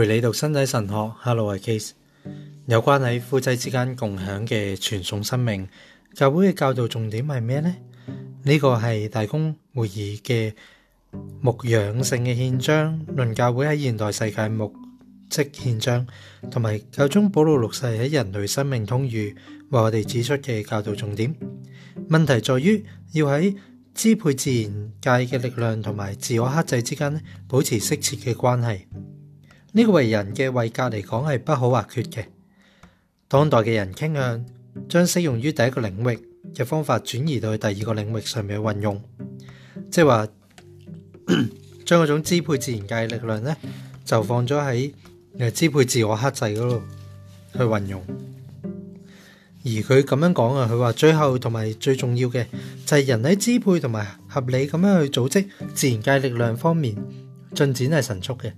陪你读身体神学，Hello，我系 Case。有关喺夫妻之间共享嘅传送生命，教会嘅教导重点系咩呢？呢个系大公会议嘅牧养性嘅宪章，论教会喺现代世界牧职宪章，同埋教宗保禄六世喺人类生命通谕为我哋指出嘅教导重点。问题在于要喺支配自然界嘅力量同埋自我克制之间保持适切嘅关系。呢个为人嘅位格嚟讲系不可或缺嘅。当代嘅人倾向将适用于第一个领域嘅方法转移到去第二个领域上面去运用，即系话 将嗰种支配自然界力量咧，就放咗喺诶支配自我克制嗰度去运用。而佢咁样讲啊，佢话最后同埋最重要嘅就系人喺支配同埋合理咁样去组织自然界力量方面进展系神速嘅。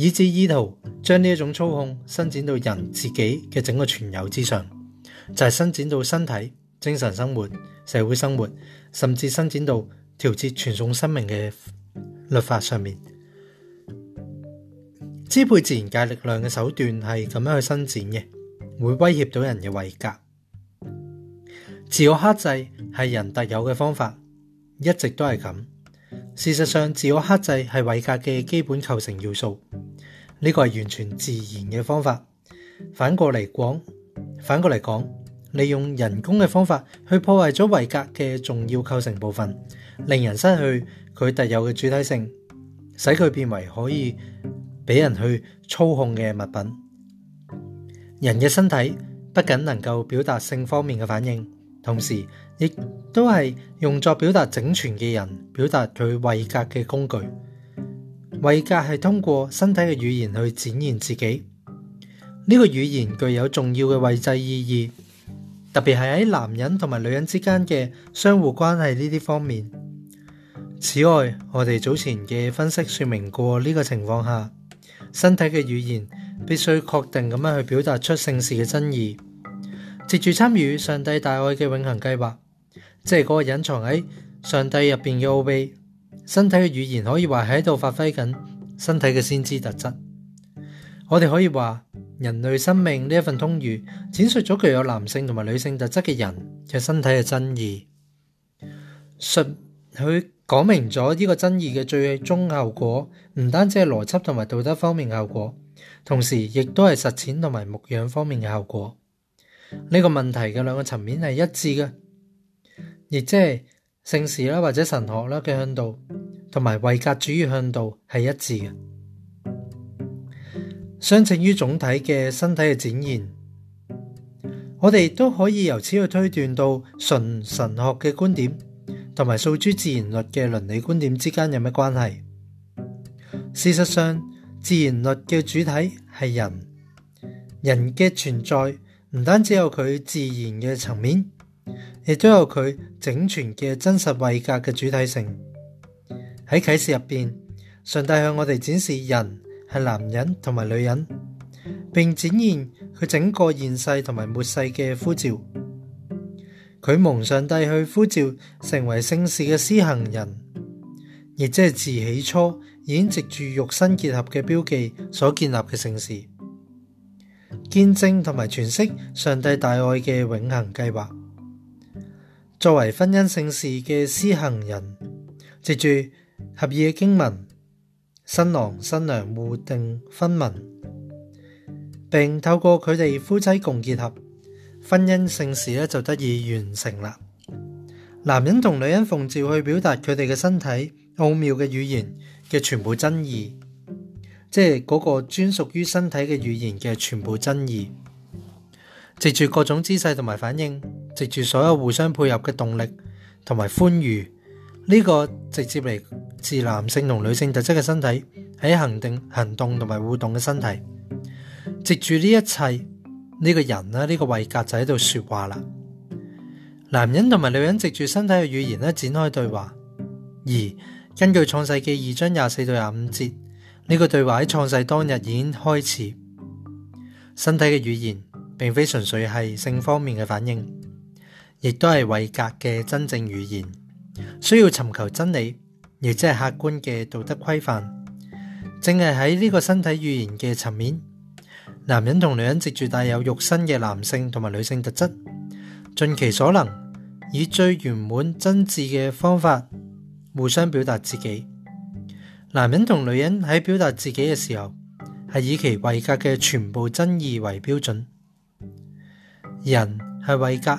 以至意图将呢一种操控伸展到人自己嘅整个全有之上，就系伸展到身体、精神生活、社会生活，甚至伸展到调节传送生命嘅律法上面，支配自然界力量嘅手段系咁样去伸展嘅，会威胁到人嘅维格自我克制系人特有嘅方法，一直都系咁。事实上，自我克制系维格嘅基本构成要素。呢個係完全自然嘅方法。反過嚟講，反过嚟讲，利用人工嘅方法去破壞咗維格嘅重要構成部分，令人失去佢特有嘅主体性，使佢變為可以俾人去操控嘅物品。人嘅身體不僅能夠表達性方面嘅反應，同時亦都係用作表達整全嘅人表達佢維格嘅工具。位格系通过身体嘅语言去展现自己，呢个语言具有重要嘅位制意义，特别系喺男人同埋女人之间嘅相互关系呢啲方面。此外，我哋早前嘅分析说明过，呢个情况下，身体嘅语言必须确定咁样去表达出姓事嘅真意。接住参与上帝大爱嘅永恒计划，即系嗰个隐藏喺上帝入边嘅奥秘。身体嘅语言可以话喺度发挥紧身体嘅先知特质。我哋可以话人类生命呢一份通谕，展述咗具有男性同埋女性特质嘅人嘅身体嘅真意，术佢讲明咗呢个真意嘅最终效果，唔单止系逻辑同埋道德方面嘅效果，同时亦都系实践同埋牧养方面嘅效果。呢个问题嘅两个层面系一致嘅，亦即系。圣事啦，或者神学啦嘅向度，同埋维格主义向度系一致嘅。相称于总体嘅身体嘅展现，我哋都可以由此去推断到纯神学嘅观点，同埋素诸自然律嘅伦理观点之间有咩关系？事实上，自然律嘅主体系人，人嘅存在唔单止有佢自然嘅层面。亦都有佢整全嘅真实位格嘅主体性喺启示入边，上帝向我哋展示人系男人同埋女人，并展现佢整个现世同埋末世嘅呼召。佢蒙上帝去呼召成为圣事嘅施行人，亦即系自起初已藉住肉身结合嘅标记所建立嘅城事，见证同埋诠释上帝大爱嘅永恒计划。作为婚姻圣事嘅施行人，藉住合意嘅经文，新郎新娘互定婚文，并透过佢哋夫妻共结合，婚姻圣事咧就得以完成啦。男人同女人奉照去表达佢哋嘅身体奥妙嘅语言嘅全部真意，即系嗰个专属于身体嘅语言嘅全部真意，藉住各种姿势同埋反应。藉住所有互相配合嘅动力同埋宽裕呢个直接嚟自男性同女性特质嘅身体喺行定行动同埋互动嘅身体，藉住呢一切呢个人啦呢个位格就喺度说话啦。男人同埋女人藉住身体嘅语言咧展开对话。而根据创世记二章廿四到廿五节，呢个对话喺创世当日已经开始。身体嘅语言并非纯粹系性方面嘅反应。亦都系维格嘅真正语言，需要寻求真理，亦即系客观嘅道德规范。正系喺呢个身体语言嘅层面，男人同女人藉住带有肉身嘅男性同埋女性特质，尽其所能，以最圆满真挚嘅方法，互相表达自己。男人同女人喺表达自己嘅时候，系以其维格嘅全部真意为标准。人系维格。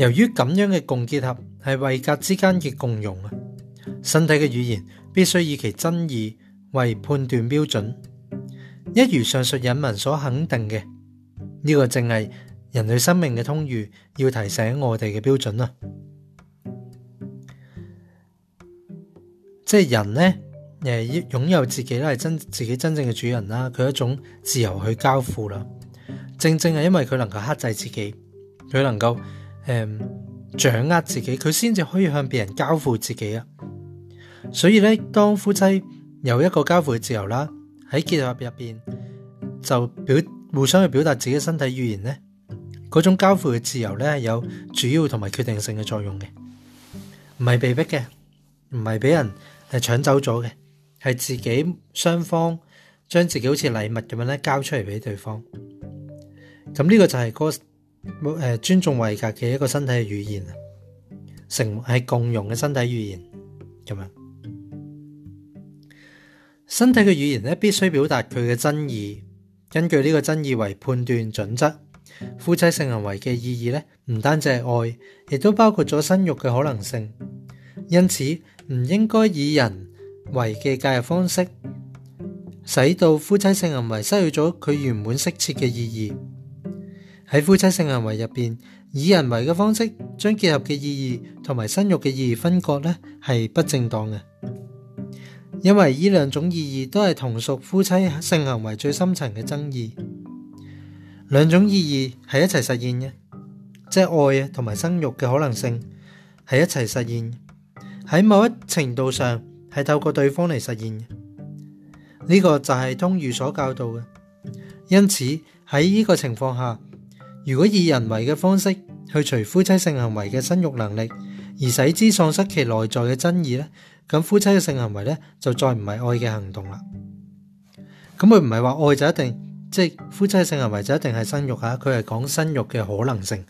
由于咁样嘅共结合系位格之间嘅共用啊，身体嘅语言必须以其真意为判断标准，一如上述引文所肯定嘅呢个正系人类生命嘅通谕，要提醒我哋嘅标准啦。即系人呢，诶，拥有自己啦，系真自己真正嘅主人啦。佢一种自由去交付啦，正正系因为佢能够克制自己，佢能够。诶，掌握自己，佢先至可以向别人交付自己啊！所以咧，当夫妻有一个交付嘅自由啦，喺结合入边就表互相去表达自己身体语言咧，嗰种交付嘅自由咧，有主要同埋决定性嘅作用嘅，唔系被逼嘅，唔系俾人系抢走咗嘅，系自己双方将自己好似礼物咁样咧交出嚟俾对方。咁呢个就系个。诶，尊重维格嘅一个身体嘅语言，成系共融嘅身体语言咁样。身体嘅语言咧，必须表达佢嘅真意，根据呢个真意为判断准则。夫妻性行为嘅意义咧，唔单止系爱，亦都包括咗生育嘅可能性。因此，唔应该以人为嘅介入方式，使到夫妻性行为失去咗佢原本适切嘅意义。喺夫妻性行为入边，以人为嘅方式将结合嘅意义同埋生育嘅意义分割咧，系不正当嘅，因为呢两种意义都系同属夫妻性行为最深层嘅争议。两种意义系一齐实现嘅，即系爱啊同埋生育嘅可能性系一齐实现，喺某一程度上系透过对方嚟实现嘅。呢个就系通儒所教导嘅，因此喺呢个情况下。如果以人为嘅方式去除夫妻性行为嘅生育能力，而使之丧失其内在嘅真意咧，咁夫妻嘅性行为咧就再唔系爱嘅行动啦。咁佢唔系话爱就一定即系夫妻性行为就一定系生育吓，佢系讲生育嘅可能性，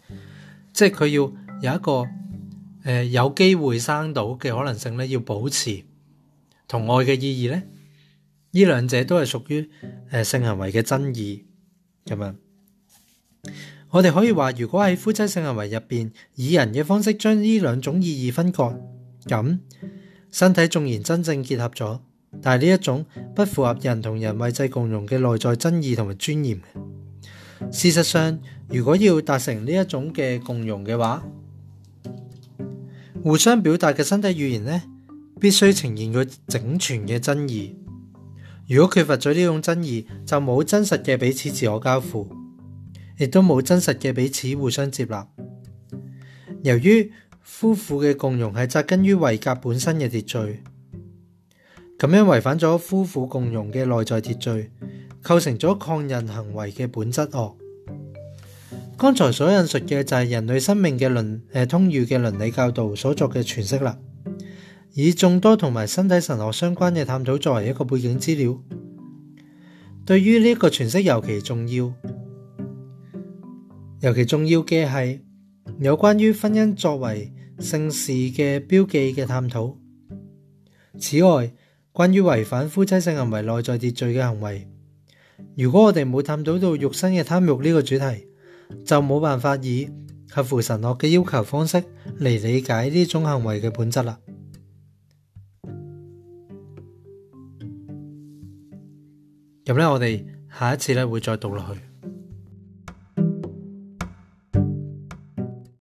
即系佢要有一个诶有机会生到嘅可能性咧要保持同爱嘅意义咧，呢两者都系属于诶性行为嘅真意咁样。我哋可以话，如果喺夫妻性行为入边，以人嘅方式将呢两种意义分割，咁身体纵然真正结合咗，但系呢一种不符合人同人为制共融嘅内在真议同埋尊严事实上，如果要达成呢一种嘅共融嘅话，互相表达嘅身体语言呢，必须呈现佢整全嘅真议。如果缺乏咗呢种真议，就冇真实嘅彼此自我交付。亦都冇真实嘅彼此互相接纳。由于夫妇嘅共融系扎根于维格本身嘅秩序，咁样违反咗夫妇共融嘅内在秩序，构成咗抗人行为嘅本质恶。刚才所引述嘅就系人类生命嘅伦诶通谕嘅伦理教导所作嘅诠释啦，以众多同埋身体神学相关嘅探讨作为一个背景资料，对于呢个诠释尤其重要。尤其重要嘅系有关于婚姻作为姓氏嘅标记嘅探讨。此外，关于违反夫妻性行为内在秩序嘅行为，如果我哋冇探讨到肉身嘅贪欲呢个主题，就冇办法以合乎神学嘅要求方式嚟理解呢种行为嘅本质啦。咁咧，我哋下一次咧会再读落去。